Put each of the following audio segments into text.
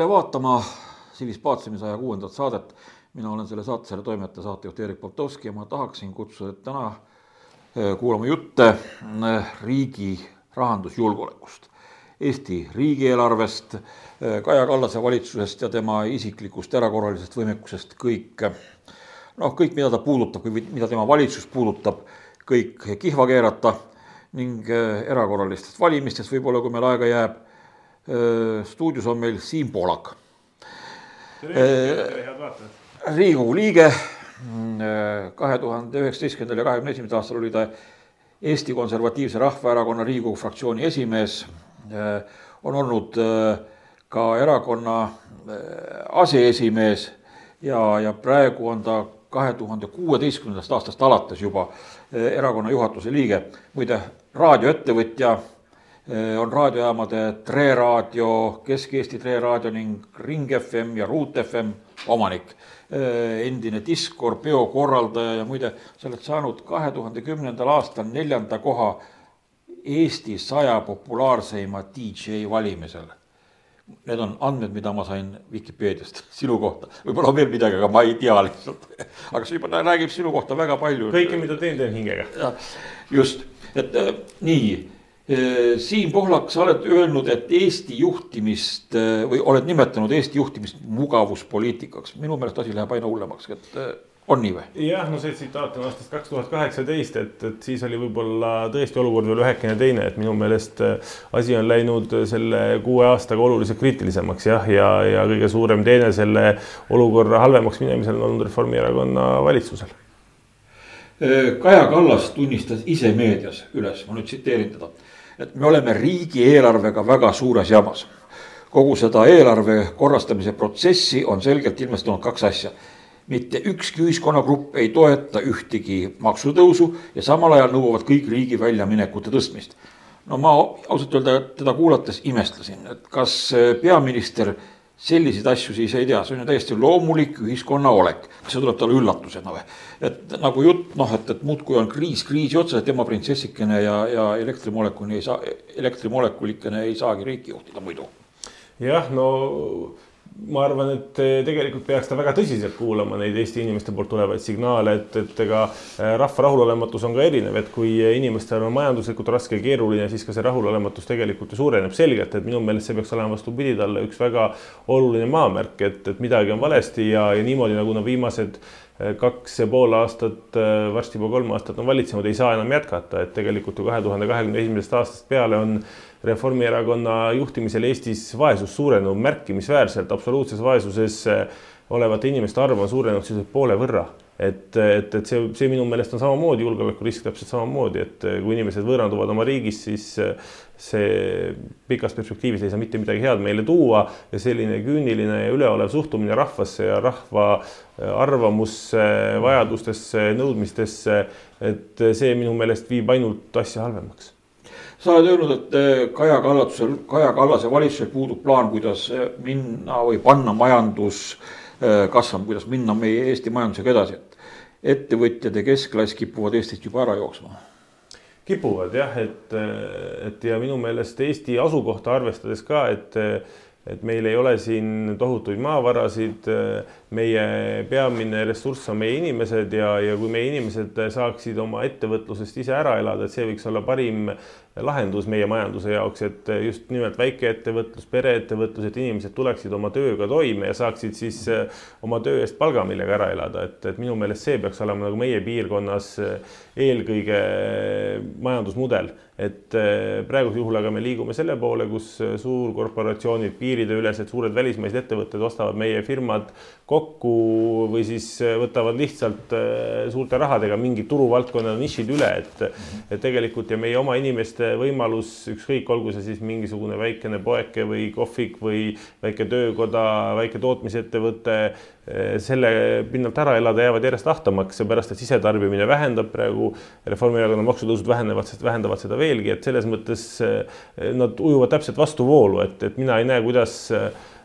tere vaatama Sivis Paciumi saja kuuendat saadet. mina olen selle saate, selle toimetaja, saatejuht Erik Poltovski ja ma tahaksin kutsuda täna eh, kuulama jutte eh, riigi rahandusjulgeolekust, Eesti riigieelarvest, eh, Kaja Kallase valitsusest ja tema isiklikust erakorralisest võimekusest kõik noh, kõik, mida ta puudutab või mida tema valitsus puudutab, kõik kihva keerata ning erakorralistest valimistest võib-olla, kui meil aega jääb. Stuudios on meil Siim Pohlak. Riigikogu liige, kahe tuhande üheksateistkümnendal ja kahekümne esimesel aastal oli ta Eesti Konservatiivse Rahvaerakonna Riigikogu fraktsiooni esimees, on olnud ka erakonna aseesimees ja, ja praegu on ta kahe tuhande kuueteistkümnendast aastast alates juba erakonna juhatuse liige. muide, raadioettevõtja on raadiojaamade Tre Raadio, Kesk-Eesti Tre Raadio ning Ring FM ja Ruut FM omanik. endine diskor, peokorraldaja ja muide, sa oled saanud kahe tuhande kümnendal aastal neljanda koha Eesti saja populaarseima DJ valimisel. Need on andmed, mida ma sain Vikipeediast sinu kohta, võib-olla on veel midagi, aga ma ei tea lihtsalt. aga see juba räägib sinu kohta väga palju. kõike, mida teen, teen hingega. just, et äh, nii Siim Pohlak, sa oled öelnud, et Eesti juhtimist või oled nimetanud Eesti juhtimist mugavuspoliitikaks. minu meelest asi läheb aina hullemaks, et on nii või? jah, no see tsitaat on aastast kaks tuhat kaheksateist, et, et siis oli võib-olla tõesti olukord veel ühekene teine, et minu meelest asi on läinud selle kuue aastaga oluliselt kriitilisemaks jah, ja, ja kõige suurem teene selle olukorra halvemaks minemisel on olnud Reformierakonna valitsusel Kaja Kallas tunnistas ise meedias üles, ma nüüd tsiteerin teda et me oleme riigieelarvega väga suures jamas. kogu seda eelarve korrastamise protsessi on selgelt ilmestunud kaks asja. mitte ükski ühiskonnagrupp ei toeta ühtegi maksutõusu ja samal ajal nõuavad kõik riigi väljaminekute tõstmist. no ma ausalt öelda teda kuulates imestasin, et kas peaminister selliseid asju siis ei tea, see on ju täiesti loomulik ühiskonna olek. see tuleb talle üllatusena või? et nagu jutt noh, et, et muudkui on kriis kriisi otsas, et tema printsessikene ja, ja elektrimolekuli ei saa, elektrimolekulikene ei saagi riiki juhtida muidu. jah, no ma arvan, et tegelikult peaks ta väga tõsiselt kuulama neid Eesti inimeste poolt tulevaid signaale, et, et ega äh, rahva rahulolematus on ka erinev, et kui inimestel on majanduslikult raske ja keeruline, siis ka see rahulolematus tegelikult ju suureneb selgelt, et minu meelest see peaks olema vastupidi talle üks väga oluline maamärk, et, et midagi on valesti ja, ja niimoodi nagu nad viimased äh, kaks ja pool aastat, varsti juba kolm aastat on valitsenud, ei saa enam jätkata, et tegelikult ju kahe tuhande kahekümne esimesest aastast peale on Reformierakonna juhtimisel Eestis vaesus suurenenud märkimisväärselt, absoluutses vaesuses eh, olevate inimeste arv on suurenenud sisuliselt poole võrra. et, et, et see, see minu meelest on samamoodi julgeolekurisk täpselt samamoodi, et eh, kui inimesed võõranduvad oma riigist, siis eh, see pikas perspektiivis ei saa mitte midagi head meile tuua ja selline küüniline ja üleolev suhtumine rahvasse ja rahva arvamusse, vajadustesse, nõudmistesse, et see minu meelest viib ainult asja halvemaks sa oled öelnud, et eh, Kaja Kallasel, Kaja Kallase valitsusel puudub plaan, kuidas eh, minna või panna majandus eh, kasvama, kuidas minna meie Eesti majandusega edasi, et ettevõtjad ja keskklass kipuvad Eestist juba ära jooksma. Kipuvad jah, et, et ja minu meelest Eesti asukohta arvestades ka, et et meil ei ole siin tohutuid maavarasid, meie peamine ressurss on meie inimesed ja, ja kui meie inimesed saaksid oma ettevõtlusest ise ära elada, et see võiks olla parim lahendus meie majanduse jaoks, et just nimelt väikeettevõtlus, pereettevõtlus, et inimesed tuleksid oma tööga toime ja saaksid siis eh, oma töö eest palga, millega ära elada, et, et minu meelest see peaks olema nagu meie piirkonnas eh, eelkõige majandusmudel. Et eh, praegusel juhul aga me liigume selle poole, kus suurkorporatsioonid, piirideülesed suured välismaised ettevõtted ostavad meie firmad kokku või siis võtavad lihtsalt suurte rahadega mingid turuvaldkonna nišid üle, et, et tegelikult ja meie oma inimeste võimalus, ükskõik, olgu see siis mingisugune väikene poeke või kohvik või väike töökoda, väike tootmisettevõte, eh, selle pinnalt ära elada jäävad järjest ahtamaks, seepärast et sisetarbimine vähendab praegu, Reformierakonna maksutõusud vähenevad, sest vähendavad seda veelgi, et selles mõttes eh, nad ujuvad täpselt vastuvoolu, et, et mina ei näe, kuidas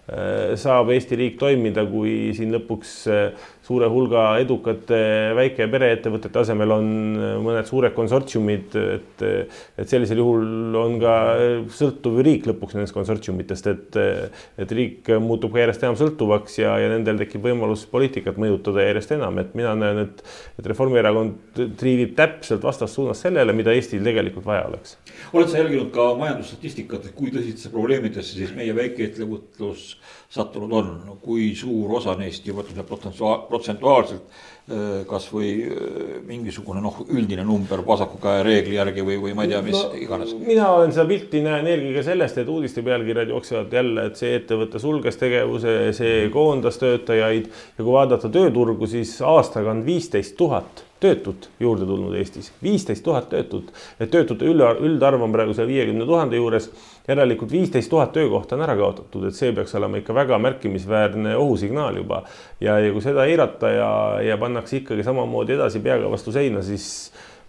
Äh, saab Eesti riik toimida, kui siin lõpuks suure hulga edukate väike- ja pereettevõtete asemel on mõned suured konsortsiumid, et, et sellisel juhul on ka sõltuv riik lõpuks nendest konsortsiumitest, et, et riik muutub ka järjest enam sõltuvaks ja, ja nendel tekib võimalus poliitikat mõjutada järjest enam, et mina näen, et, et Reformierakond triivib täpselt vastassuunas sellele, mida Eestil tegelikult vaja oleks. oled sa jälginud ka majandusstatistikat, et kui tõsistesse probleemidesse siis meie väikeettevõtlus sattunud on, kui suur osa neist juba protsentuaalselt Äh, kasvõi äh, mingisugune noh, üldine number vasaku käe reegli järgi või, või ma ei tea, mis no, iganes. mina olen seda pilti näen eelkõige sellest, et uudiste pealkirjad jooksevad jälle, et see ettevõte sulges tegevuse, see koondas töötajaid ja kui vaadata tööturgu, siis aastaga on viisteist tuhat töötut juurde tulnud Eestis, viisteist tuhat töötut, töötute üldarv on praegu seal viiekümne tuhande juures. järelikult viisteist tuhat töökohta on ära kaotatud, et see peaks olema ikka väga märkimisväärne ohusignaal juba. ja, ja kui seda eirata ja, ja pannakse ikkagi samamoodi edasi peaga vastu seina, siis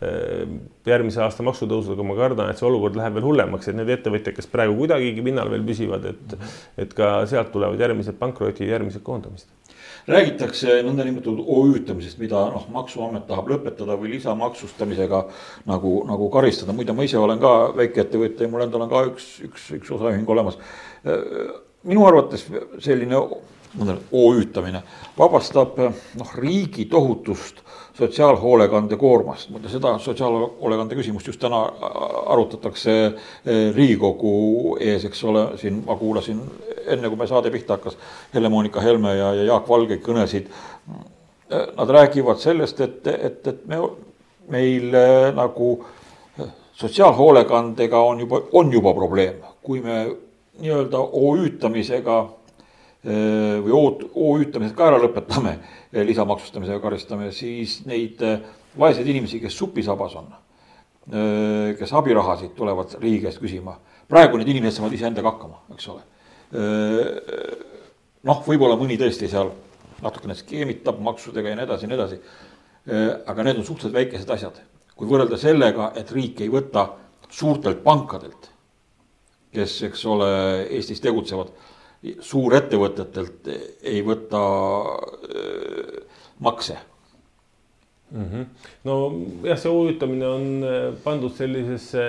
äh, järgmise aasta maksutõusudega ma kardan, et see olukord läheb veel hullemaks, et need ettevõtjad, kes praegu kuidagigi pinnal veel püsivad, et, et ka sealt tulevad järgmised pankrotid, järgmised koondamised räägitakse nõndanimetatud OÜ-tamisest, mida noh, maksuamet tahab lõpetada või lisamaksustamisega nagu, nagu karistada, muide ma ise olen ka väikeettevõtja ja mul endal on ka üks, üks, üks osaühing olemas. minu arvates selline OÜ-tamine vabastab noh, riigi tohutust sotsiaalhoolekande koormast, muide seda sotsiaalhoolekande küsimust just täna arutatakse eh, Riigikogu ees, eks ole, siin ma kuulasin enne, kui me saade pihta hakkas, Helle-Moonika Helme ja, ja Jaak Valge kõnesid. Nad räägivad sellest, et, et, et me, meil eh, nagu sotsiaalhoolekandega on juba, on juba probleem, kui me nii-öelda OÜ-tamisega eh, või OÜ-tamised ka ära lõpetame lisamaksustamisega karistame, siis neid äh, vaeseid inimesi, kes supisabas on, kes abirahasid tulevad riigi käest küsima, praegu need inimesed saavad iseendaga hakkama, eks ole. Noh, võib-olla mõni tõesti seal natukene skeemitab maksudega ja nii edasi ja nii edasi. aga need on suhteliselt väikesed asjad, kui võrrelda sellega, et riik ei võta suurtelt pankadelt, kes, eks ole, Eestis tegutsevad suurettevõtetelt ei võta äh, makse mm. -hmm. nojah, see huvjutamine on äh, pandud sellisesse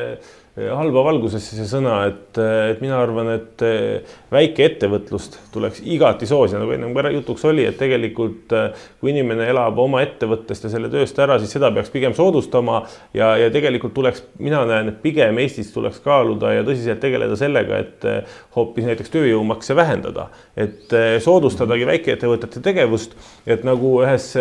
halba valgusesse see sõna, et, et mina arvan, et eh, väikeettevõtlust tuleks igati soosida, nagu ennem ka jutuks oli, et tegelikult eh, kui inimene elab oma ettevõttest ja selle tööst ära, siis seda peaks pigem soodustama ja, ja tegelikult tuleks, mina näen, et pigem Eestis tuleks kaaluda ja tõsiselt tegeleda sellega, et eh, hoopis näiteks tööjõumakse vähendada, et soodustadagi väikeettevõtete tegevust, et nagu ühes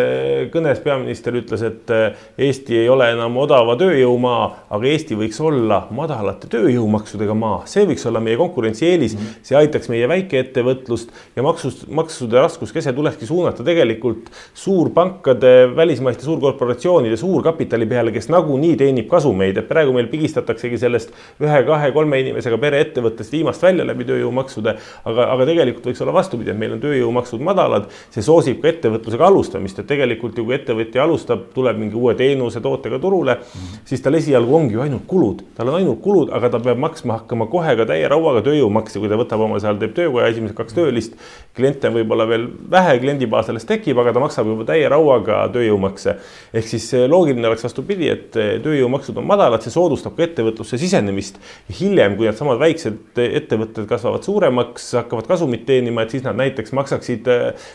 kõnes peaminister ütles, et Eesti ei ole enam odava tööjõumaa, aga Eesti võiks olla madalate tööjõumaksudega maa, see võiks olla meie konkurentsieelis mm, -hmm. see aitaks meie väikeettevõtlust ja maksust, maksude raskuskese tulekski suunata tegelikult suurpankade, välismaiste suurkorporatsioonide, suurkapitali peale, kes nagunii teenib kasumeid, et praegu meil pigistataksegi sellest ühe-kahe-kolme inimesega pereettevõttest viimast välja läbi tööjõumaksude. aga, aga tegelikult võiks olla vastupidi, et meil on tööjõumaksud madalad, see soosib ka ettevõtlusega alustamist, et tegelikult ju kui ettevõtja alustab, tuleb mingi uue teenuse, tootega turule mm, -hmm. siis tal esialgu ongi ju ainult kulud, tal on ainult kulud, aga ta peab maksma hakkama kohe ka täie rauaga tööjõumakse, kui ta võtab oma seal, teeb töökoja esimesed kaks töölist. kliente võib-olla veel vähe, kliendibaas alles tekib, aga ta maksab juba täie rauaga tööjõumakse. ehk siis loogiline oleks vastupidi, et tööjõumaksud on madalad, see soodustab ka ettevõtlusse sisenemist. hiljem, kui needsamad väiksed ettevõtted kasvavad suuremaks, hakkavad kasumit teenima, et siis nad näiteks maksaksid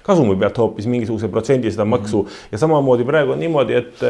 kasumi pealt hoopis mingisuguse protsendi seda maksu ja samamoodi praegu on niimoodi, et,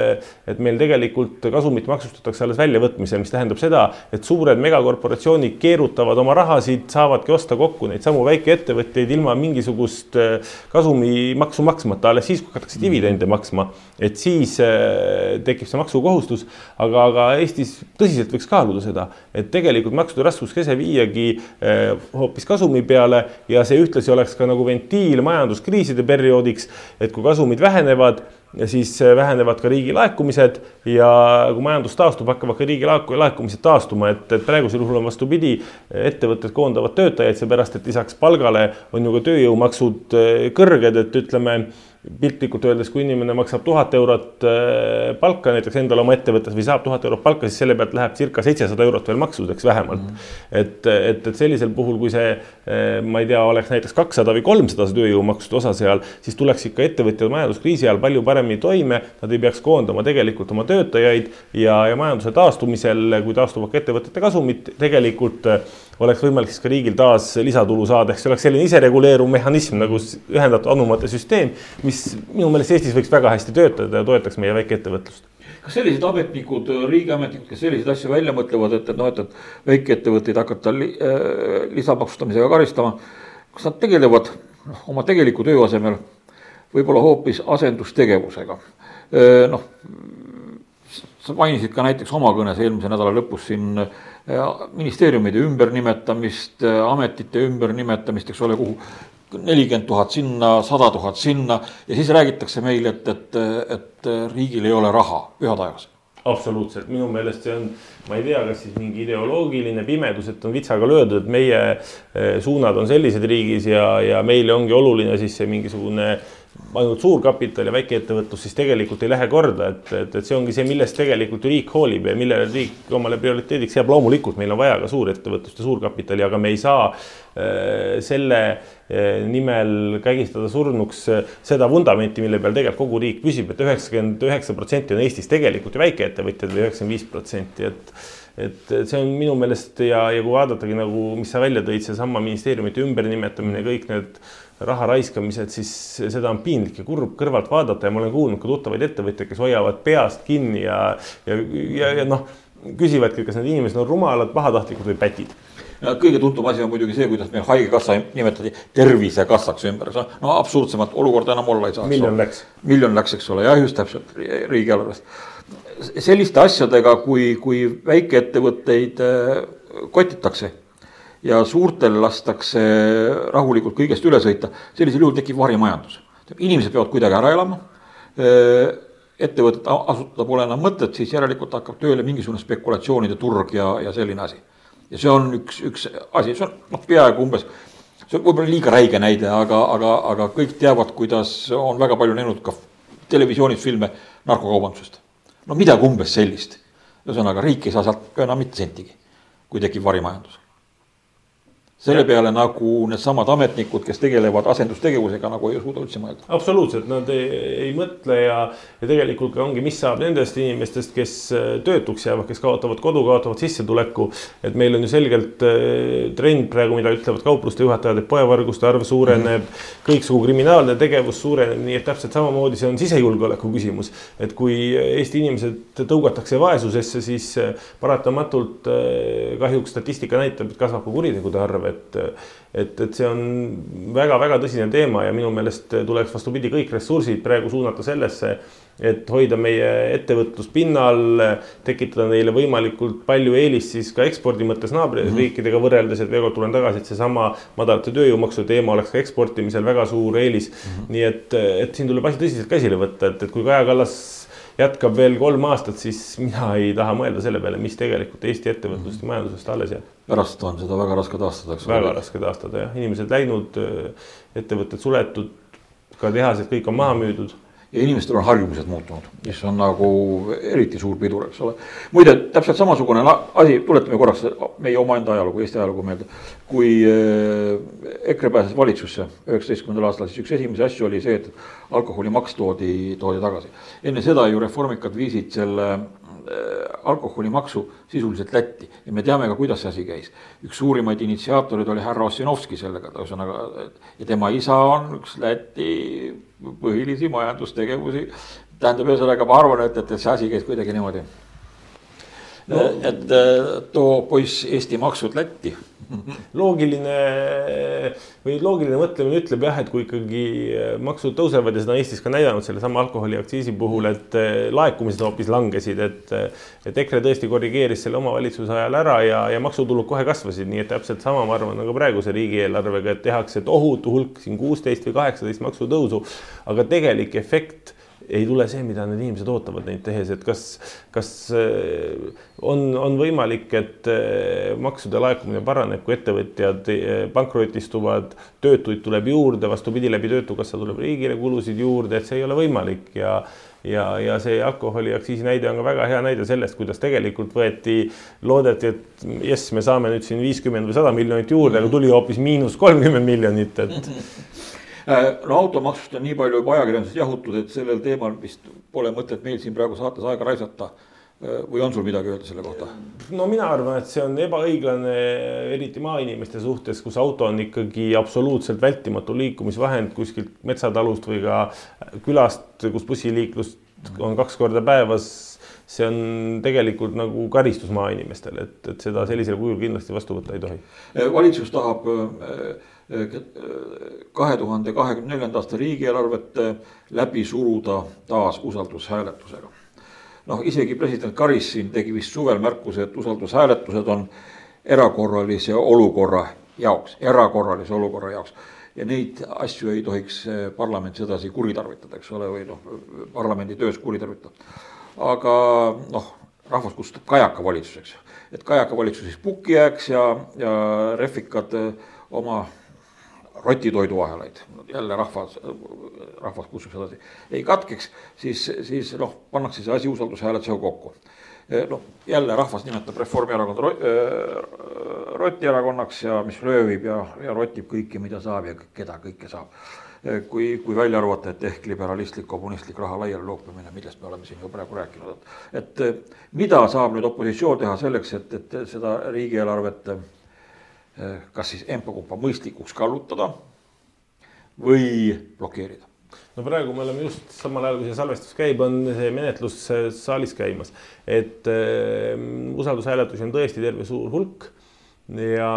et meil tegelikult kasumit maksustatakse alles väljavõtmisel, mis tähendab seda, et suured megakorporatsioonid keerutavad oma rahasid, saavadki osta kokku neid samu väikeettevõtteid ilma mingisugust äh, kasumimaksu maksmata, alles siis, kui hakatakse dividende maksma. et siis äh, tekib see maksukohustus, aga, aga Eestis tõsiselt võiks kaaluda seda, et tegelikult maksude raskuskese viiagi äh, hoopis kasumi peale ja see ühtlasi oleks ka nagu ventiil majanduskriiside perioodiks, et kui kasumid vähenevad ja siis äh, vähenevad ka riigi laekumised ja kui majandus taastub, hakkavad ka riigi laekumised taastuma, et, et praegusel juhul on vastupidi, ettevõtted koondavad töötajaid, seepärast et lisaks palgale on ju ka tööjõumaksud äh, kõrged, et ütleme piltlikult öeldes, kui inimene maksab tuhat eurot äh, palka näiteks endale oma ettevõttes või saab tuhat eurot palka, siis selle pealt läheb circa seitsesada eurot veel maksudeks vähemalt mm. -hmm. et, et, et sellisel puhul, kui see, äh, ma ei tea, oleks näiteks kakssada või kolmsada see tööjõumaksude osa seal, siis tuleks ikka ettevõtjad majanduskriisi ajal palju paremini toime. Nad ei peaks koondama tegelikult oma töötajaid ja, ja majanduse taastumisel, kui taastuvad ka ettevõtete kasumid, tegelikult äh, oleks võimalik siis ka riigil taas lisatulu saada, ehk see oleks selline isereguleeruv mehhanism nagu ühendatud anumate süsteem, mis minu meelest Eestis võiks väga hästi töötada ja toetaks meie väikeettevõtlust kas sellised ametnikud, riigiametnikud, kes selliseid asju välja mõtlevad, et, et noh, et, et väikeettevõtteid hakata li, äh, lisamaksustamisega karistama. kas nad tegelevad noh, oma tegeliku töö asemel võib-olla hoopis asendustegevusega? Äh, noh, sa mainisid ka näiteks oma kõnes eelmise nädala lõpus siin ministeeriumide ümbernimetamist, ametite ümbernimetamist, eks ole, kuhu nelikümmend tuhat sinna, sada tuhat sinna ja siis räägitakse meile, et, et, et riigil ei ole raha, pühad ajas absoluutselt, minu meelest see on, ma ei tea, kas siis mingi ideoloogiline pimedus, et on vitsaga löödud, et meie suunad on sellised riigis ja, ja meile ongi oluline siis see mingisugune ainult suurkapital ja väikeettevõtlus siis tegelikult ei lähe korda, et, et, et see ongi see, millest tegelikult riik hoolib ja millele riik omale prioriteediks seab. loomulikult meil on vaja ka suurettevõtlust ja suurkapitali, aga me ei saa äh, selle äh, nimel kägistada surnuks äh, seda vundamenti, mille peal tegelikult kogu riik püsib et, et üheksakümmend üheksa protsenti on Eestis tegelikult ju väikeettevõtjad või üheksakümmend viis protsenti, et et see on minu meelest ja, ja kui vaadatagi nagu, mis sa välja tõid, seesama ministeeriumite ümbernimetamine, kõik need raha raiskamised, siis seda on piinlik ja kurb kõrvalt vaadata ja ma olen kuulnud ka tuttavaid ettevõtjaid, kes hoiavad peast kinni ja, ja, ja, ja noh, küsivadki, kas need inimesed on rumalad, pahatahtlikud või pätid kõige tuntum asi on muidugi see, kuidas meil Haigekassa nimetati Tervisekassaks ümber, no absurdsemat olukorda enam olla ei saa. miljon läks. miljon läks, eks ole, jah, just täpselt riigieelarvest. selliste asjadega, kui, kui väikeettevõtteid äh, kotitakse ja suurtel lastakse rahulikult kõigest üle sõita, sellisel juhul tekib varimajandus. inimesed peavad kuidagi ära elama, ettevõtet asutada pole enam mõtet, siis järelikult hakkab tööle mingisugune spekulatsioonide turg ja, ja selline asi. ja see on üks, üks asi, see on noh, peaaegu umbes, see on võib-olla liiga räige näide, aga, aga, aga kõik teavad, kuidas on väga palju näinud ka televisioonis filme narkokaubandusest. no midagi umbes sellist. ühesõnaga, riik ei saa sealt enam mitte sentigi, kui tekib varimajandus selle peale nagu needsamad ametnikud, kes tegelevad asendustegevusega, nagu ei suuda üldse mõelda. absoluutselt, nad ei, ei mõtle ja, ja tegelikult ka ongi, mis saab nendest inimestest, kes äh, töötuks jäävad, kes kaotavad kodu, kaotavad sissetuleku. et meil on ju selgelt äh, trend praegu, mida ütlevad kaupluste juhatajad, et poevarguste arv suureneb mm, -hmm. kõiksugu kriminaalne tegevus suureneb, nii et täpselt samamoodi see on sisejulgeoleku küsimus. et kui Eesti inimesed tõugatakse vaesusesse, siis äh, paratamatult kahjuks statistika näitab, et kasvab ka kuritegude arv et, et, et see on väga-väga tõsine teema ja minu meelest tuleks vastupidi, kõik ressursid praegu suunata sellesse, et hoida meie ettevõtlus pinnal, tekitada neile võimalikult palju eelist siis ka ekspordi mõttes naaberriikidega mhm. võrreldes, et veel kord tulen tagasi, et seesama madalate tööjõumaksude teema oleks ka eksportimisel väga suur eelis mm. -hmm. nii et, et siin tuleb asi tõsiselt käsile võtta, et, et kui Kaja Kallas jätkab veel kolm aastat, siis mina ei taha mõelda selle peale, mis tegelikult Eesti ettevõtlusest ja majandusest alles jääb. Pärast on seda väga raske taastada, eks ole. väga raske taastada jah, inimesed läinud, ettevõtted suletud, ka tehased, kõik on maha müüdud ja inimestel on harjumused muutunud, mis on nagu eriti suur pidur, eks ole. muide, täpselt samasugune asi, tuletame korraks meie omaenda ajalugu, Eesti ajalugu meelde. kui äh, EKRE pääses valitsusse üheksateistkümnendal aastal, siis üks esimesi asju oli see, et alkoholimaks toodi, toodi tagasi. enne seda ju reformikad viisid selle alkoholimaksu sisuliselt Lätti ja me teame ka, kuidas see asi käis. üks suurimaid initsiaatoreid oli härra Ossinovski sellega, ühesõnaga ja tema isa on üks Läti põhilisi majandustegevusi. tähendab, ühesõnaga ma arvan, et, et see asi käis kuidagi niimoodi no.. et too poiss Eesti maksud Lätti loogiline või loogiline mõtlemine ütleb jah, et kui ikkagi maksud tõusevad ja seda on Eestis ka näidanud sellesama alkoholiaktsiisi puhul, et eh, laekumised hoopis langesid, et. et EKRE tõesti korrigeeris selle omavalitsuse ajal ära ja, ja maksutulud kohe kasvasid, nii et täpselt sama, ma arvan, nagu praeguse riigieelarvega, et tehakse tohutu hulk siin kuusteist või kaheksateist maksutõusu. aga tegelik efekt ei tule see, mida need inimesed ootavad neid tehes, et kas, kas on, on võimalik, et maksude laekumine paraneb, kui ettevõtjad pankrotistuvad, töötuid tuleb juurde, vastupidi, läbi Töötukassa tuleb riigile kulusid juurde, et see ei ole võimalik ja ja, ja see alkoholiaktsiisi näide on ka väga hea näide sellest, kuidas tegelikult võeti, loodeti, et jess, me saame nüüd siin viiskümmend või sada miljonit juurde, aga tuli hoopis miinus kolmkümmend miljonit, et no automaksust on nii palju juba ajakirjanduses jahutud, et sellel teemal vist pole mõtet meil siin praegu saates aega raisata Äh, või on sul midagi öelda selle kohta? no mina arvan, et see on ebaõiglane, eriti maainimeste suhtes, kus auto on ikkagi absoluutselt vältimatu liikumisvahend kuskilt metsatalust või ka külast, kus bussiliiklust on kaks korda päevas. see on tegelikult nagu karistus maainimestele, et, et seda sellisel kujul kindlasti vastu võtta ei tohi. Äh, valitsus tahab äh, kahe tuhande kahekümne neljanda aasta riigieelarvet läbi suruda taas usaldushääletusega noh, isegi president Karis siin tegi vist suvel märkuse, et usaldushääletused on erakorralise olukorra jaoks, erakorralise olukorra jaoks. ja neid asju ei tohiks eh, parlament sedasi kuritarvitada, eks ole, või noh, parlamendi töös kuritarvitada. aga noh, rahvas kutsutab kajaka valitsuseks, et kajaka valitsus siis pukki jääks ja, ja refikad eh, oma rotitoiduahelaid, jälle rahvas, rahvas kutsuks edasi, ei katkeks, siis, siis noh, pannakse see asi usaldushääletusega kokku. noh, jälle rahvas nimetab Reformierakonda rotierakonnaks ja mis röövib ja, ja rotib kõike, mida saab ja keda kõike saab. kui, kui välja arvata, et ehk liberalistlik, kommunistlik raha laiali loopimine, millest me oleme siin ju praegu rääkinud, et et mida saab nüüd opositsioon teha selleks, et, et seda riigieelarvet Eh, kas siis ENPA-kumpa mõistlikuks kallutada või blokeerida. no praegu me oleme just samal ajal, kui see salvestus käib, on see menetlus saalis käimas, et äh, usaldushääletusi on tõesti terve suur hulk ja,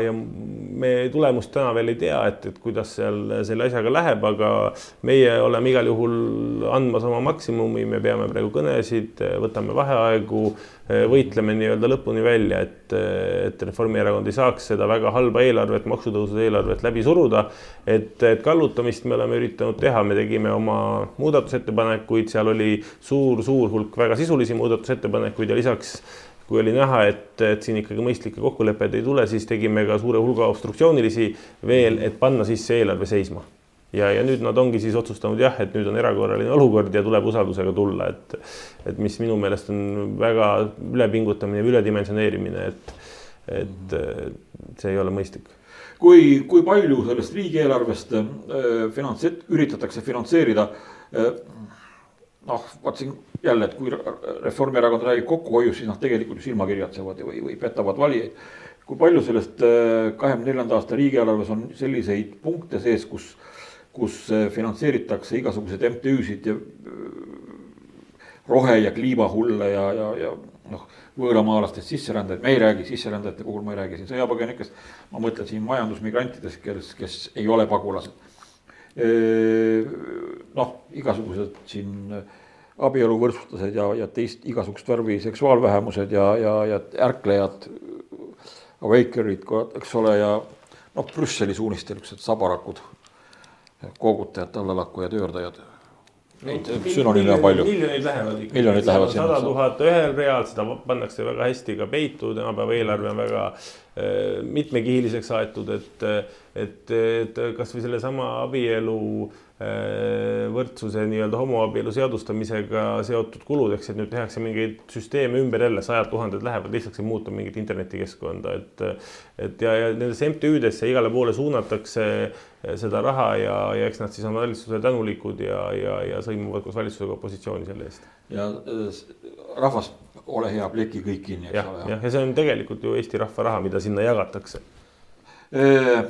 ja me tulemust täna veel ei tea, et, et kuidas seal selle asjaga läheb, aga meie oleme igal juhul andmas oma maksimumi, me peame praegu kõnesid, võtame vaheaegu, võitleme nii-öelda lõpuni välja, et, et Reformierakond ei saaks seda väga halba eelarvet, maksutõusude eelarvet läbi suruda. et, et kallutamist me oleme üritanud teha, me tegime oma muudatusettepanekuid, seal oli suur-suur hulk väga sisulisi muudatusettepanekuid ja lisaks kui oli näha, et, et siin ikkagi mõistlikke kokkuleppeid ei tule, siis tegime ka suure hulga obstruktsioonilisi veel, et panna sisse eelarve seisma. ja, ja nüüd nad ongi siis otsustanud jah, et nüüd on erakorraline olukord ja tuleb usaldusega tulla, et, et mis minu meelest on väga ülepingutamine või üledimensioneerimine, et, et see ei ole mõistlik kui, kui palju sellest riigieelarvest äh, finants-, üritatakse finantseerida äh, noh, vaat siin jälle, et kui Reformierakond räägib kokkuhoiust, siis noh, tegelikult ju silmakirjatsevad või, või petavad valijaid. kui palju sellest äh, kahekümne neljanda aasta riigieelarves on selliseid punkte sees, kus, kus äh, finantseeritakse igasuguseid MTÜ-sid ja äh, rohe- ja kliimahulle ja, ja, ja noh, võõramaalastest sisserändajaid, me ei räägi sisserändajate puhul, ma ei räägi siin sõjapõgenikest. ma mõtlen siin majandusmigrantidest, kes, kes ei ole pagulased. Noh, igasugused siin abieluvõrdsustused ja, ja teist igasugust värvi seksuaalvähemused ja, ja, ja ärklejad, awakerid, eks ole, ja noh, Brüsseli suunistel niisugused sabarakud, koogutajad, tallelakkujad, öördajad Neid sünonüüme on palju. miljonid lähevad ikka. miljonid lähevad sinna. sada tuhat ühel real, seda pannakse väga hästi ka peitu, tänapäeva eelarve on väga äh, mitmekihiliseks aetud, et, et, et kasvõi sellesama abielu äh, Äh, võrdsuse nii-öelda homoabielu seadustamisega seotud kuludeks, et nüüd tehakse mingeid süsteeme ümber jälle, sajad tuhanded lähevad lihtsalt siin muuta mingit internetikeskkonda, et et ja, ja nendesse MTÜ-desse igale poole suunatakse seda raha ja, ja eks nad siis on valitsusele tänulikud ja, ja, ja sõimuvad koos valitsusega opositsiooni selle eest. ja äh, rahvas, ole hea, pleki kõik kinni, eks ole. jah, ja see on tegelikult ju Eesti rahva raha, mida sinna jagatakse. Äh,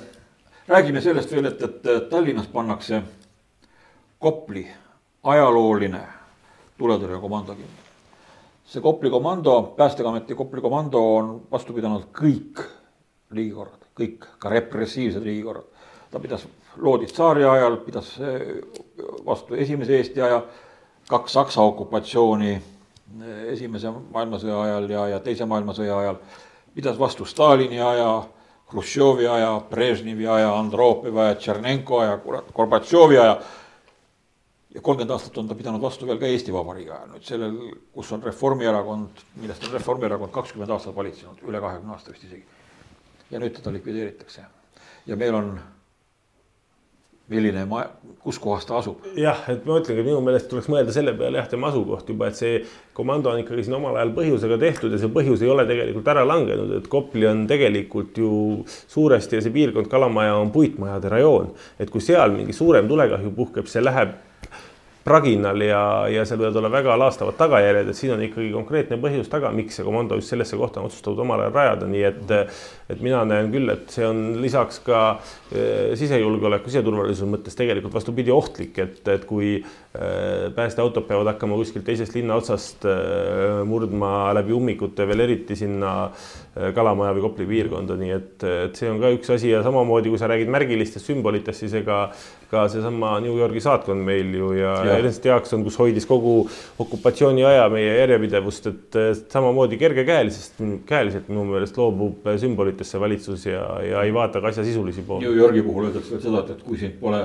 räägime sellest veel, et, et Tallinnas pannakse Kopli ajalooline tuletõrjekomando kinni. see Kopli komando, Päästeameti Kopli komando on vastu pidanud kõik riigikorrad, kõik, ka repressiivsed riigikorrad. ta pidas, loodi tsaari ajal, pidas eh, vastu esimese Eesti aja, kaks Saksa okupatsiooni esimese maailmasõja ajal ja, ja teise maailmasõja ajal, pidas vastu Stalini aja, Hruštšovi aja, Brežnevi aja, Andropovi aja, Tšernenko aja, kurat, Gorbatšovi aja. Ja kolmkümmend aastat on ta pidanud vastu veel ka Eesti Vabariigi ajal, nüüd sellel, kus on Reformierakond, millest on Reformierakond kakskümmend aastat valitsenud, üle kahekümne aasta vist isegi. ja nüüd teda likvideeritakse. Ja meil on milline maja, kus kohas ta asub? jah, et ma ütlengi, minu meelest tuleks mõelda selle peale jah, tema asukoht juba, et see komando on ikkagi siin omal ajal põhjusega tehtud ja see põhjus ei ole tegelikult ära langenud, et Kopli on tegelikult ju suuresti ja see piirkond, Kalamaja on puitmajade rajoon. et kui seal mingi suurem tulekahju puhkeb, see läheb praginal ja, ja seal võivad olla väga laastavad tagajärjed, et siin on ikkagi konkreetne põhjus taga, miks see komando just sellesse kohta on otsustatud omal ajal rajada, nii et et mina näen küll, et see on lisaks ka e, sisejulgeoleku, siseturvalisuse mõttes tegelikult vastupidi ohtlik, et, et kui e, päästeautod peavad hakkama kuskilt teisest linna otsast e, murdma läbi ummikute veel eriti sinna Kalamaja või Kopli piirkonda, nii et, et see on ka üks asi ja samamoodi, kui sa räägid märgilistest sümbolitest, siis ega ka seesama New Yorgi saatkond meil ju ja, ja Ernst Jaakson, kus hoidis kogu okupatsiooni aja meie järjepidevust, et samamoodi kergekäeliselt, käeliselt minu meelest loobub sümbolitesse valitsus ja, ja ei vaata ka asja sisulisi poole. New Yorgi puhul öeldakse veel seda, et, et kui sind pole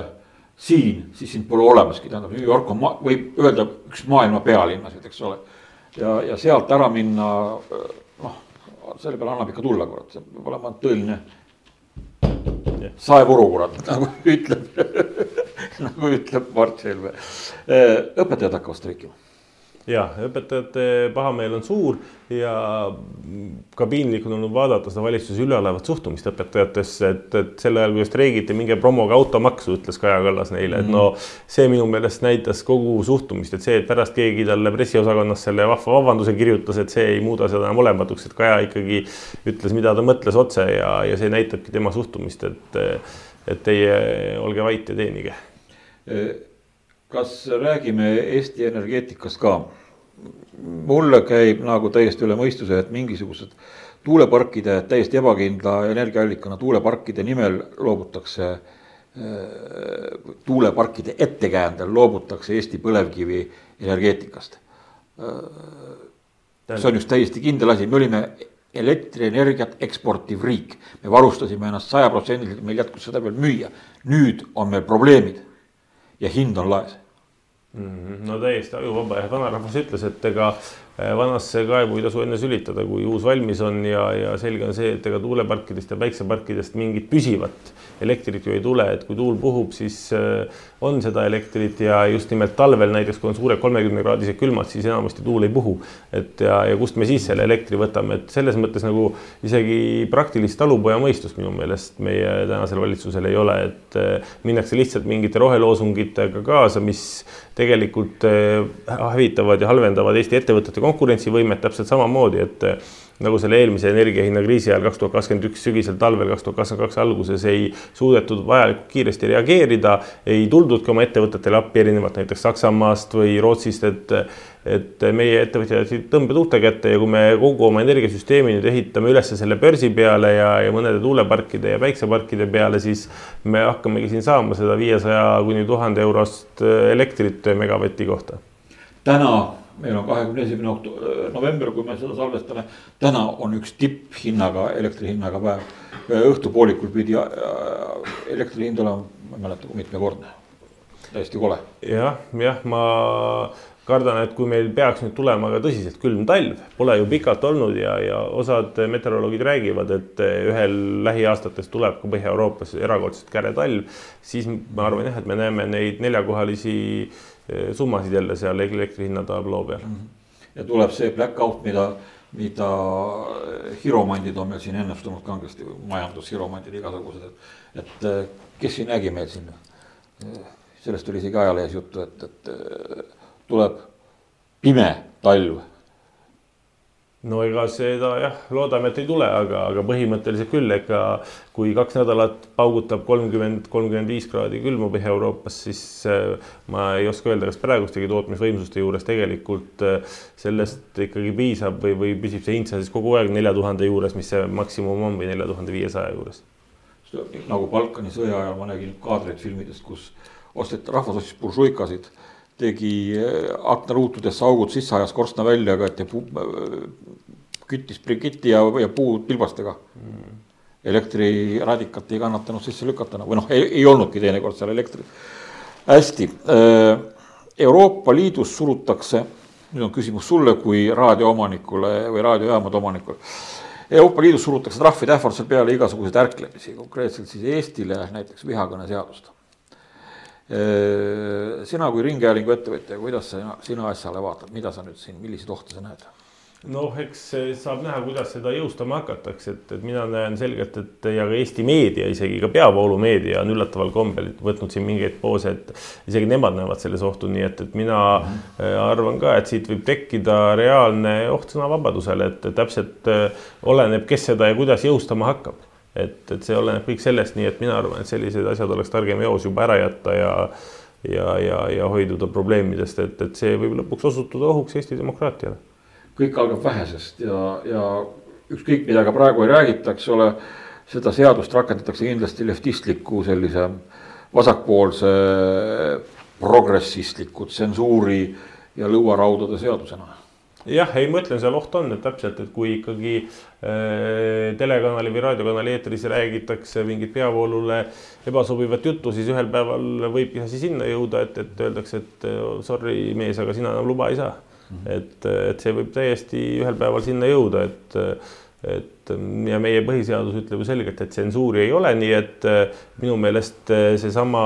siin, siis sind pole olemaski, tähendab New York on, võib öelda üks maailma pealinnasid, eks ole. ja, ja sealt ära minna, noh, selle peale annab ikka tulla, kurat, see peab olema tõeline saepuru, kurat, nagu ütleb nagu ütleb Mart Helme. õpetajad hakkavad streikima jah, õpetajate pahameel on suur ja ka piinlik on olnud vaadata seda valitsuse üleolevat suhtumist õpetajatesse, et, et sel ajal, kui streigiti, minge promoge automaksu, ütles Kaja Kallas neile, et no see minu meelest näitas kogu suhtumist, et see, et pärast keegi talle pressiosakonnas selle vahva vabanduse kirjutas, et see ei muuda seda enam olematuks, et Kaja ikkagi ütles, mida ta mõtles otse ja, ja see näitabki tema suhtumist, et, et teie olge vait ja teenige kas räägime Eesti energeetikast ka? mulle käib nagu täiesti üle mõistuse, et mingisugused tuuleparkide täiesti ebakindla energiaallikana tuuleparkide nimel loobutakse äh, tuuleparkide ettekäändel loobutakse Eesti põlevkivi energeetikast. Äh, see on üks täiesti kindel asi, me olime elektrienergiat eksportiv riik, me varustasime ennast sajaprotsendiliselt, meil jätkus seda veel müüa. nüüd on meil probleemid ja hind on laes Mhm. no täiesti ajuvaba ja vanarahvas ütles, et ega eh, vanasse kaevu ei tasu enne sülitada, kui uus valmis on ja, ja selge on see, et ega tuuleparkidest ja päikseparkidest mingit püsivat elektrit ju ei tule, et kui tuul puhub, siis eh, on seda elektrit ja just nimelt talvel näiteks, kui on suured kolmekümnekraadised külmad, siis enamasti tuul ei puhu. et ja, ja kust me siis selle elektri võtame, et selles mõttes nagu isegi praktilist talupojamõistust minu meelest meie tänasel valitsusel ei ole, et eh, minnakse lihtsalt mingite roheloosungitega kaasa, mis tegelikult eh, hävitavad ja halvendavad Eesti ettevõtete konkurentsivõimet täpselt samamoodi, et nagu selle eelmise energiahinnakriisi ajal kaks tuhat kakskümmend üks sügisel, talvel kaks tuhat kakskümmend kaks alguses ei suudetud vajalikult kiiresti reageerida, ei tuldudki oma ettevõtetele appi, erinevalt näiteks Saksamaast või Rootsist, et et meie ettevõtjad jätsid tõmbetuulte kätte ja kui me kogu oma energiasüsteemi nüüd ehitame üles selle börsi peale ja, ja mõnede tuuleparkide ja päikseparkide peale, siis me hakkamegi siin saama seda viiesaja kuni tuhande eurost elektrit megavati kohta. täna meil on kahekümne esimene november, kui me seda salvestame. täna on üks tipphinnaga, elektri hinnaga päev. õhtupoolikul pidi äh, elektri hind olema, ma ei mäleta, kui mitmekordne. täiesti kole. jah, jah, ma kardan, et kui meil peaks nüüd tulema ka tõsiselt külm talv, pole ju pikalt olnud ja, ja osad meteoroloogid räägivad, et ühel lähiaastates tuleb ka Põhja-Euroopas erakordselt käre talv, siis ma arvan jah, et me näeme neid neljakohalisi Eh, summasid jälle seal elektri hinna tabloo peal. -hmm. ja tuleb see black out, mida, mida hiromandid on meil siin ennustanud kangesti, majandushiromandid igasugused, et, et eh, kes siin nägi meil siin. Eh, sellest oli isegi ajalehes juttu, et, et tuleb pime talv no ega seda jah, loodame, et ei tule, aga, aga põhimõtteliselt küll, ega kui kaks nädalat paugutab kolmkümmend, kolmkümmend viis kraadi külma Põhja-Euroopas, siis äh, ma ei oska öelda, kas praegustegi tootmisvõimsuste juures tegelikult äh, sellest ikkagi piisab või, või püsib see hind seal siis kogu aeg nelja tuhande juures, mis see maksimum on või nelja tuhande viiesaja juures. nagu Balkani sõja ajal ma nägin kaadreid filmidest, kus osteti, rahvas ostis buržuikasid tegi äh, aknaruutudesse augud sisse, ajas korstna välja, aga et küttis brikiti ja, ja puud pilbastega mm.. elektriraadikat ei kannatanud sisse lükata või noh, ei olnudki teinekord seal elektrit. hästi, äh, Euroopa Liidus surutakse, nüüd on küsimus sulle kui raadioomanikule või raadiojaamade omanikule. Euroopa Liidus surutakse trahvide ähvardusel peale igasuguseid ärklemisi, konkreetselt siis Eestile näiteks vihakõneseadust. Sina kui ringhäälingu ettevõtja, kuidas sa, sina asjale vaatad, mida sa nüüd siin, milliseid ohte sa näed? noh, eks saab näha, kuidas seda jõustama hakatakse, et, et mina näen selgelt, et ja ka Eesti meedia, isegi ka peavoolumeedia on üllataval kombel võtnud siin mingeid poose, et isegi nemad näevad selles ohtu, nii et, et mina mm -hmm. arvan ka, et siit võib tekkida reaalne oht sõnavabadusele, et täpselt äh, oleneb, kes seda ja kuidas jõustama hakkab. Et, et see oleneb kõik sellest, nii et mina arvan, et sellised asjad oleks targem eos juba ära jätta ja ja, ja, ja hoiduda probleemidest, et, et see võib lõpuks osutuda ohuks Eesti demokraatiale. Kõik algab vähesest ja, ja ükskõik, mida ka praegu ei räägita, eks ole, seda seadust rakendatakse kindlasti leftistliku sellise vasakpoolse progressistliku tsensuuri ja lõuaraudade seadusena jah, ei, ma ütlen, seal oht on, et täpselt, et kui ikkagi äh, telekanali või raadiokanali eetris räägitakse mingit peavoolule ebasobivat juttu, siis ühel päeval võibki asi sinna jõuda, et, et öeldakse, et sorry, mees, aga sina enam luba ei saa. Et, et see võib täiesti ühel päeval sinna jõuda, et, et ja meie põhiseadus ütleb ju selgelt, et tsensuuri ei ole, nii et minu meelest seesama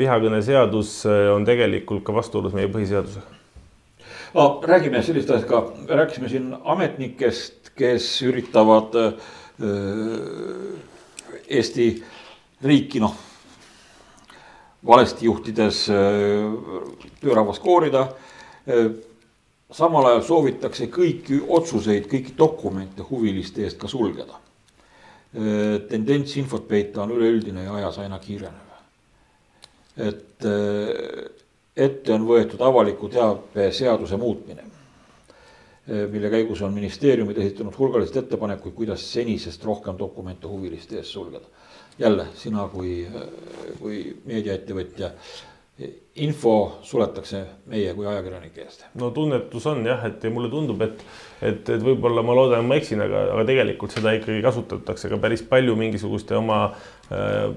vihakõneseadus on tegelikult ka vastuolus meie põhiseadusega no räägime sellist asja ka, rääkisime siin ametnikest, kes üritavad äh, Eesti riiki noh, valesti juhtides äh, töörahvast koorida äh, samal ajal soovitakse kõiki otsuseid, kõiki dokumente huviliste eest ka sulgeda. tendents infot peita on üleüldine ja ajas aina kiirenev. et ette on võetud avaliku teabe seaduse muutmine, mille käigus on ministeeriumid esitanud hulgaliselt ettepanekuid, kuidas senisest rohkem dokumente huviliste eest sulgeda. jälle sina kui, kui meediaettevõtja info suletakse meie kui ajakirjanike eest. no tunnetus on jah, et mulle tundub, et, et, et võib-olla ma loodan, ma eksin, aga, aga tegelikult seda ikkagi kasutatakse ka päris palju mingisuguste oma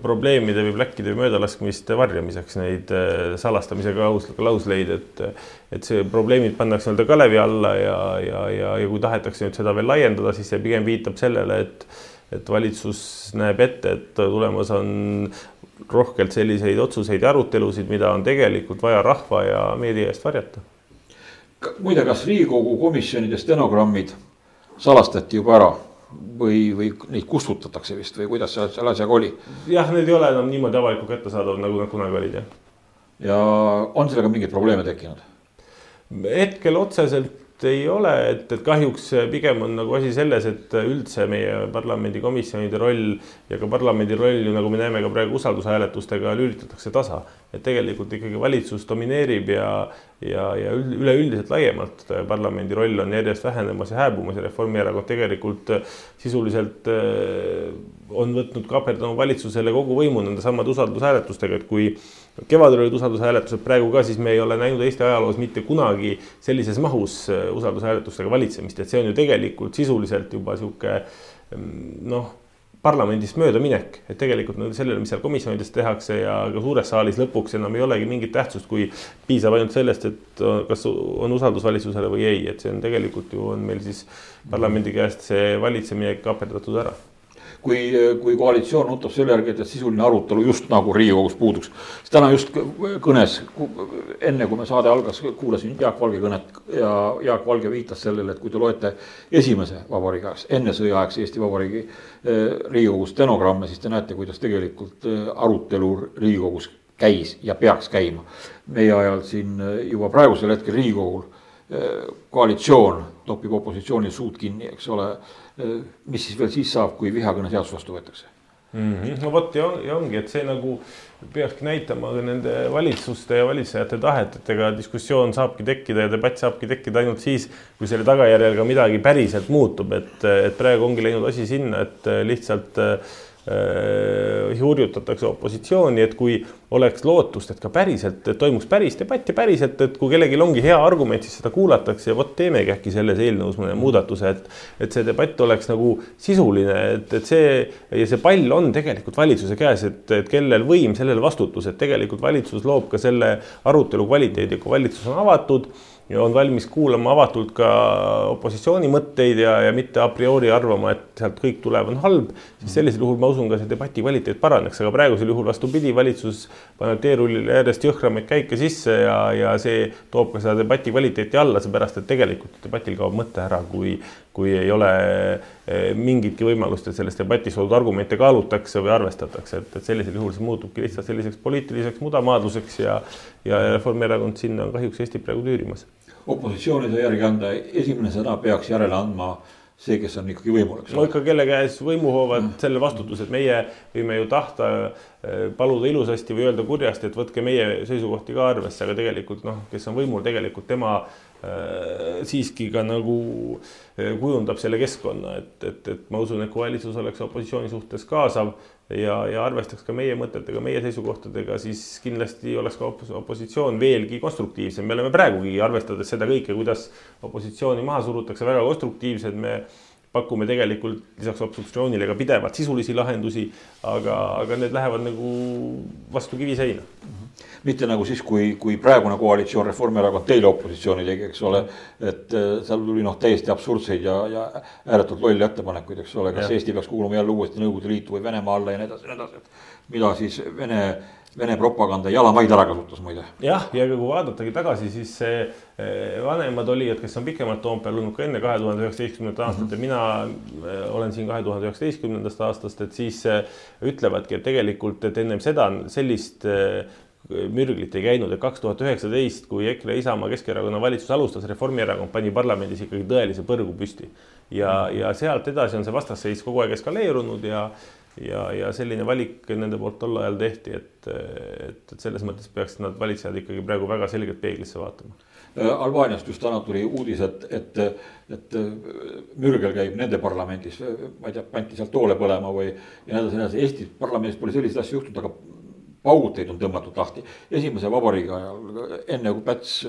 probleemide või pläkkide või möödalaskmiste varjamiseks, neid äh, salastamise klaus, klausleid, et, et see probleemid pannakse nii-öelda kalevi alla ja, ja, ja, ja kui tahetakse nüüd seda veel laiendada, siis see pigem viitab sellele, et et valitsus näeb ette, et tulemas on rohkelt selliseid otsuseid ja arutelusid, mida on tegelikult vaja rahva ja meedia eest varjata. muide, kas Riigikogu komisjonide stenogrammid salastati juba ära või, või neid kustutatakse vist või kuidas selle asjaga oli? jah, need ei ole enam niimoodi avalikult kättesaadavad, nagu nad kunagi olid, jah. ja on sellega mingeid probleeme tekkinud? hetkel otseselt ei ole, et, et kahjuks pigem on nagu asi selles, et üldse meie parlamendikomisjonide roll ja ka parlamendi roll ju nagu me näeme ka praegu usaldushääletustega lülitatakse tasa. et tegelikult ikkagi valitsus domineerib ja, ja, ja üleüldiselt laiemalt parlamendi roll on järjest vähenemas ja hääbumas ja Reformierakond tegelikult sisuliselt äh, on võtnud kaaperdama valitsusele kogu võimu nende samade usaldushääletustega, et kui kevadel olid usaldushääletused, praegu ka, siis me ei ole näinud Eesti ajaloos mitte kunagi sellises mahus äh, usaldushääletustega valitsemist, et see on ju tegelikult sisuliselt juba sihuke mm, noh, parlamendist möödaminek, et tegelikult sellele, mis seal komisjonides tehakse ja ka suures saalis lõpuks enam ei olegi mingit tähtsust, kui piisab ainult sellest, et kas on usaldus valitsusele või ei, et see on tegelikult ju on meil siis parlamendi käest see valitsemine kaaperdatud ära kui, kui koalitsioon nutab selle järgi, et sisuline arutelu just nagu Riigikogus puuduks. täna just kõnes, enne kui me saade algas, kuulasin Jaak Valge kõnet ja Jaak Valge viitas sellele, et kui te loete esimese vabariigi ajaks, enne sõjaaegse Eesti Vabariigi eh, Riigikogu stenogramme, siis te näete, kuidas tegelikult eh, arutelu Riigikogus käis ja peaks käima. meie ajal siin eh, juba praegusel hetkel Riigikogul koalitsioon topib opositsioonil suud kinni, eks ole mis siis veel siis saab, kui vihakõneseadus vastu võetakse mm? -hmm. no vot ja, ja ongi, et see nagu peakski näitama nende valitsuste ja valitsejate tahet, et ega diskussioon saabki tekkida ja debatt saabki tekkida ainult siis, kui selle tagajärjel ka midagi päriselt muutub, et, et praegu ongi läinud asi sinna, et lihtsalt äh, hurjutatakse opositsiooni, et kui oleks lootust, et ka päriselt et toimuks päris debatt ja päriselt, et kui kellelgi ongi hea argument, siis seda kuulatakse ja vot teemegi äkki selles eelnõus mõne muudatuse, et et see debatt oleks nagu sisuline, et, et see ja see pall on tegelikult valitsuse käes, et, et kellel võim, sellel vastutus, et tegelikult valitsus loob ka selle arutelu kvaliteedi, kui valitsus on avatud ja on valmis kuulama avatult ka opositsiooni mõtteid ja, ja mitte a priori arvama, et sealt kõik tulev on halb, siis sellisel juhul ma usun ka see debati kvaliteet paraneks, aga praegusel juhul vastupidi, valitsus paneb teerullile järjest jõhkramaid käike sisse ja, ja see toob ka seda debati kvaliteeti alla, seepärast et tegelikult debatil kaob mõte ära, kui, kui ei ole eh, mingitki võimalust, et selles debatis toodud argumente kaalutakse või arvestatakse, et, et sellisel juhul see muutubki lihtsalt selliseks poliitiliseks mudamaadluseks ja ja Reformierakond sinna on kahjuks Eesti praegu tüürimas opositsioonide järgi anda, esimene sõna peaks järele andma see, kes on ikkagi võimul, eks ole. no ikka, kelle käes võimuhoovad mm. selle vastutuse, et meie võime ju tahta eh, paluda ilusasti või öelda kurjasti, et võtke meie seisukohti ka arvesse, aga tegelikult noh, kes on võimul, tegelikult tema siiski ka nagu äh, kujundab selle keskkonna, et, et, et ma usun, et kui valitsus oleks opositsiooni suhtes kaasav ja, ja arvestaks ka meie mõtetega, meie seisukohtadega, siis kindlasti oleks ka opositsioon veelgi konstruktiivsem. me oleme praegugi, arvestades seda kõike, kuidas opositsiooni maha surutakse, väga konstruktiivsed, me pakume tegelikult lisaks obstruktsioonile ka pidevalt sisulisi lahendusi, aga, aga need lähevad nagu vastu kiviseina mitte nagu siis, kui, kui praegune koalitsioon, Reformierakond teile opositsiooni tegi, eks ole. et äh, seal tuli noh, täiesti absurdseid ja, ja ääretult lolle ettepanekuid, eks ole, kas ja. Eesti peaks kuuluma jälle uuesti Nõukogude Liitu või Venemaa alla ja nii edasi nii edasi, mida siis Vene Vene propaganda jalamaid ära kasutas muide. jah, ja kui vaadatagi tagasi, siis see eh, vanemad olijad, kes on pikemalt Toompeal olnud ka enne kahe tuhande üheksateistkümnendat aastat -hmm. ja mina eh, olen siin kahe tuhande üheksateistkümnendast aastast, et siis ütlevadki, et tegelikult, et ennem seda sellist mürglit ei käinud, et kaks tuhat üheksateist, kui EKRE, Isamaa, Keskerakonna valitsus alustas, Reformierakond pani parlamendis ikkagi tõelise põrgu püsti. ja, ja sealt edasi on see vastasseis kogu aeg eskaleerunud ja, ja, ja selline valik nende poolt tol ajal tehti, et, et, et selles mõttes peaksid nad valitsejad ikkagi praegu väga selgelt peeglisse vaatama. Albaaniast just täna tuli uudis, et, et, et mürgel käib nende parlamendis, ma ei tea, pandi sealt toole põlema või ja nii edasi, nii edasi. Eesti parlamendis pole selliseid asju juhtunud, aga pauguteid on tõmmatud lahti. esimese vabariigi ajal, enne kui Päts,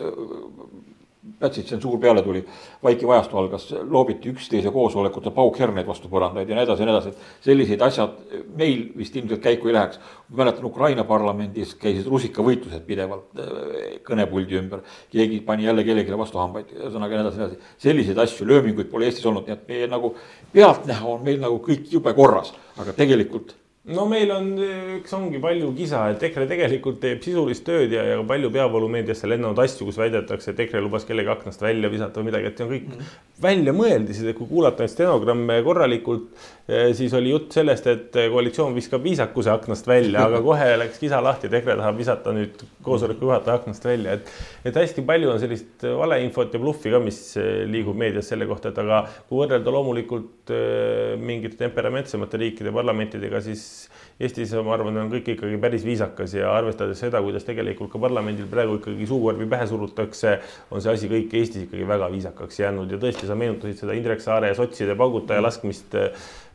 Pätsi tsensuur peale tuli, vaikiv ajastu algas, loobiti üksteise koosolekutel paukherneid vastu põrandaid ja nii edasi ja nii edasi, et sellised asjad meil vist ilmselt käiku ei läheks. ma mäletan, Ukraina parlamendis käisid rusikavõitlused pidevalt äh, kõnepuldi ümber, keegi pani jälle kellelegi vastu hambaid, ühesõnaga nii edasi, nii edasi. selliseid asju, lööminguid pole Eestis olnud, nii et meie nagu pealtnäha on meil nagu kõik jube korras, aga tegelikult no meil on, eks ongi palju kisa, et EKRE tegelikult teeb sisulist tööd ja, ja palju peavoolumeediasse lennanud asju, kus väidetakse, et EKRE lubas kellegi aknast välja visata või midagi, et see on kõik mm -hmm. väljamõeldised, et kui kuulata neid stenogramme korralikult, eh, siis oli jutt sellest, et koalitsioon viskab viisakuse aknast välja, aga kohe läks kisa lahti, et EKRE tahab visata nüüd koosoleku juhataja aknast välja, et et hästi palju on sellist valeinfot ja bluffi ka, mis eh, liigub meedias selle kohta, et aga kui võrrelda loomulikult eh, mingite temperamentsemate riikide parlamentidega, siis Eestis ma arvan, on kõik ikkagi päris viisakas ja arvestades seda, kuidas tegelikult ka parlamendil praegu ikkagi suukorvi pähe surutakse, on see asi kõik Eestis ikkagi väga viisakaks jäänud ja tõesti, sa meenutasid seda Indrek Saare sotside paugutaja laskmist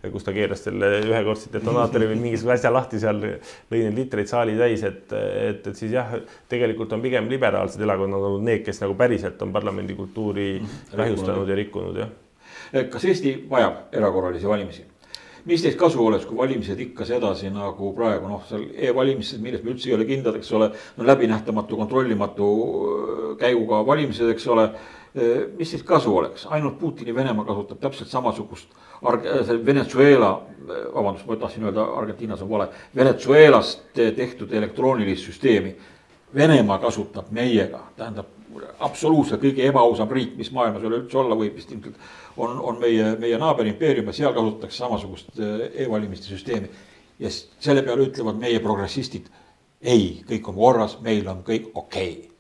kus ta keeras selle ühekordse detonaatori või mingisuguse asja lahti seal, lõi neid litreid saali täis, et, et, et siis jah, tegelikult on pigem liberaalsed erakonnad olnud need, kes nagu päriselt on parlamendikultuuri kahjustanud ja rikkunud, jah. kas Eesti vajab erakorralisi valimisi? Mis teist kasu oleks, kui valimised ikka sedasi nagu praegu noh, seal e-valimised, milles me üldse ei ole kindlad, eks ole. no läbinähtamatu, kontrollimatu äh, käiguga valimised, eks ole. Äh, mis siis kasu oleks, ainult Putini Venemaa kasutab täpselt samasugust Arg-, äh, Venezuela, vabandust, ma tahtsin öelda, Argentiinas on vale, Venezuelast tehtud elektroonilist süsteemi. Venemaa kasutab meiega, tähendab absoluutselt kõige ebaausam riik, mis maailmas üleüldse olla võib vist ilmselt on, on meie, meie naaberimpeerium ja seal kasutatakse samasugust äh, e-valimiste süsteemi. ja selle peale ütlevad meie progressistid, ei, kõik on korras, meil on kõik okei okay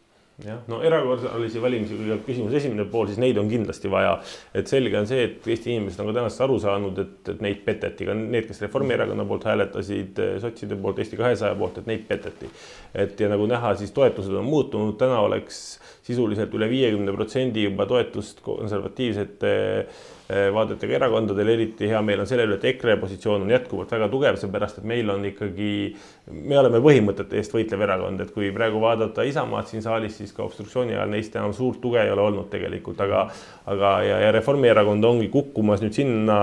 jah, no erakorralisi valimisi, küsimuse esimene pool, siis neid on kindlasti vaja. et selge on see, et Eesti inimesed on ka tänasest aru saanud, et, et neid peteti, ka need, kes Reformierakonna poolt hääletasid, sotside poolt, Eesti kahesaja poolt, et neid peteti. et ja nagu näha, siis toetused on muutunud, täna oleks sisuliselt üle viiekümne protsendi juba toetust konservatiivsete vaadetega erakondadel, eriti hea meel on selle üle, et EKRE positsioon on jätkuvalt väga tugev, seepärast et meil on ikkagi, me oleme põhimõtete eest võitlev erakond, et kui praegu vaadata Isamaad siin saalis, siis ka obstruktsiooni ajal neist enam suurt tuge ei ole olnud tegelikult, aga aga ja, ja Reformierakond ongi kukkumas nüüd sinna,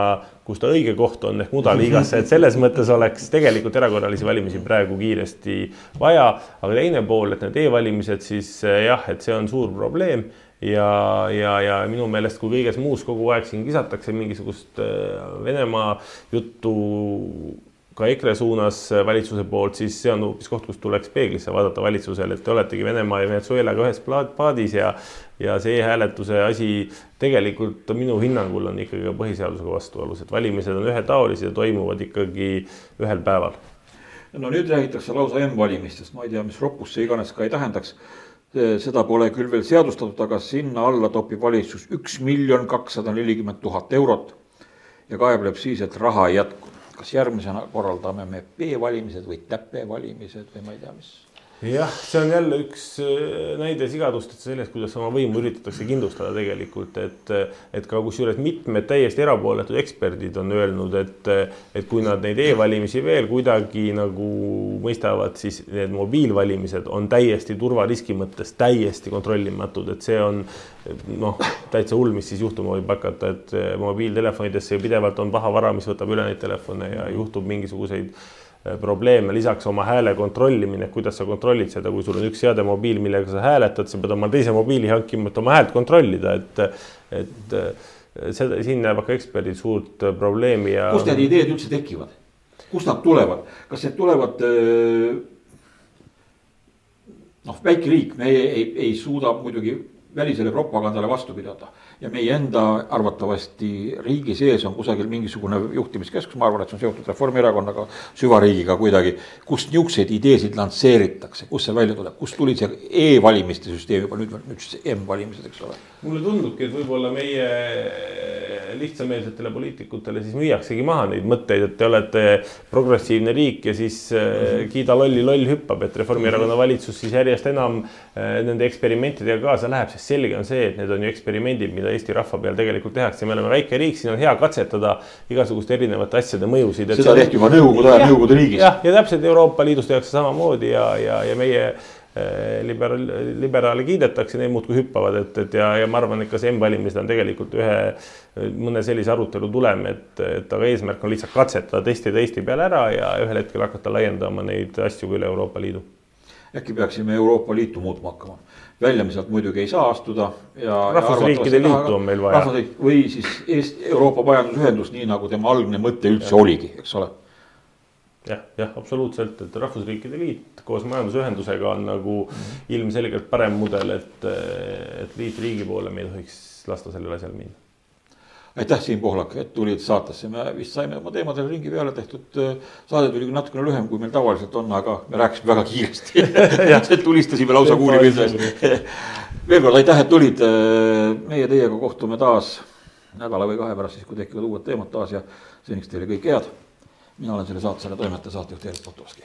kus ta õige koht on ehk mudaliigasse, et selles mõttes oleks tegelikult erakorralisi valimisi praegu kiiresti vaja, aga teine pool, et need e-valimised siis jah, et see on suur probleem ja, ja, ja minu meelest, kui kõiges muus kogu aeg siin kisatakse mingisugust äh, Venemaa juttu ka EKRE suunas äh, valitsuse poolt, siis see on hoopis koht, kus tuleks peeglisse vaadata valitsusel, et te oletegi Venemaa ja Venezuelaga ühes paadis ja ja see e-hääletuse asi tegelikult minu hinnangul on ikkagi ka põhiseadusega vastuolus, et valimised on ühetaolised ja toimuvad ikkagi ühel päeval. no nüüd räägitakse lausa M-valimistest, ma ei tea, mis ropus see iganes ka ei tähendaks seda pole küll veel seadustatud, aga sinna alla topib valitsus üks miljon kakssada nelikümmend tuhat eurot ja kaebleb siis, et raha ei jätku. kas järgmisena korraldame me B-valimised või täpevalimised või ma ei tea, mis jah, see on jälle üks äh, näide sigadustest sellest, kuidas oma võimu üritatakse kindlustada tegelikult, et, et ka kusjuures mitmed täiesti erapooletud eksperdid on öelnud, et, et kui nad neid e-valimisi veel kuidagi nagu mõistavad, siis need mobiilvalimised on täiesti turvariski mõttes täiesti kontrollimatud, et see on noh, täitsa hull, mis siis juhtuma võib hakata, et mobiiltelefonidesse pidevalt on paha vara, mis võtab üle neid telefone ja juhtub mingisuguseid Äh, probleeme, lisaks oma hääle kontrollimine, kuidas sa kontrollid seda, kui sul on üks seade mobiil, millega sa hääletad, sa pead oma teise mobiili hankima, et oma häält kontrollida, et, et seda, siin näevad ka eksperdid suurt probleemi ja. kust need ideed üldse tekivad? kust nad tulevad, kas need tulevad äh, noh, väike riik, me ei, ei, ei suuda muidugi välisele propagandale vastu pidada ja meie enda arvatavasti riigi sees on kusagil mingisugune juhtimiskeskus, ma arvan, et see on seotud Reformierakonnaga, süvariigiga kuidagi. kust niisuguseid ideesid lansseeritakse, kust see välja tuleb, kust tuli see e-valimiste süsteem juba nüüd, nüüd siis M-valimised, eks ole. mulle tundubki, et võib-olla meie lihtsameelsetele poliitikutele siis müüaksegi maha neid mõtteid, et te olete progressiivne riik ja siis mm -hmm. kiida lolli, loll hüppab, et Reformierakonna mhm. valitsus siis järjest enam äh, nende eksperimentidega kaasa läheb, sest selge on see, et need on ju eksperimendid, mida Eesti rahva peal tegelikult tehakse, me oleme väike riik, siin on hea katsetada igasuguste erinevate asjade mõjusid. seda tehti juba Nõukogude ajal Nõukogude riigis. jah, ja täpselt Euroopa Liidus tehakse samamoodi ja, ja, ja meie Äh, liberaal, liberaale kiidetakse, need muudkui hüppavad, et, et ja, ja ma arvan, et ka see M-valimised on tegelikult ühe, mõne sellise arutelu tulem, et, et aga eesmärk on lihtsalt katsetada testida Eesti peale ära ja ühel hetkel hakata laiendama neid asju üle Euroopa Liidu. äkki peaksime Euroopa Liitu muutma hakkama? Välja me sealt muidugi ei saa astuda ja. rahvusriikide liitu on meil vaja. või siis Eesti, Euroopa Majandusühendus, nii nagu tema algne mõte üldse ja. oligi, eks ole jah, jah, absoluutselt, et Rahvusriikide Liit koos Majandusühendusega on nagu -hmm. ilmselgelt parem mudel, et, et liit riigi poole me ei tohiks lasta sellel asjal minna. Aitäh, Siim Pohlak, et tulid saatesse, me vist saime oma teemadele ringi peale tehtud. saade tuli küll natukene lühem, kui meil tavaliselt on, aga me rääkisime väga kiiresti tulistasime lausa kuulipildes veel kord aitäh, et tulid. meie teiega kohtume taas nädala või kahe pärast, siis kui tekivad uued teemad taas ja seniks teile kõike head mina olen selle saate, selle toimetaja, saatejuht Eerik Potovski.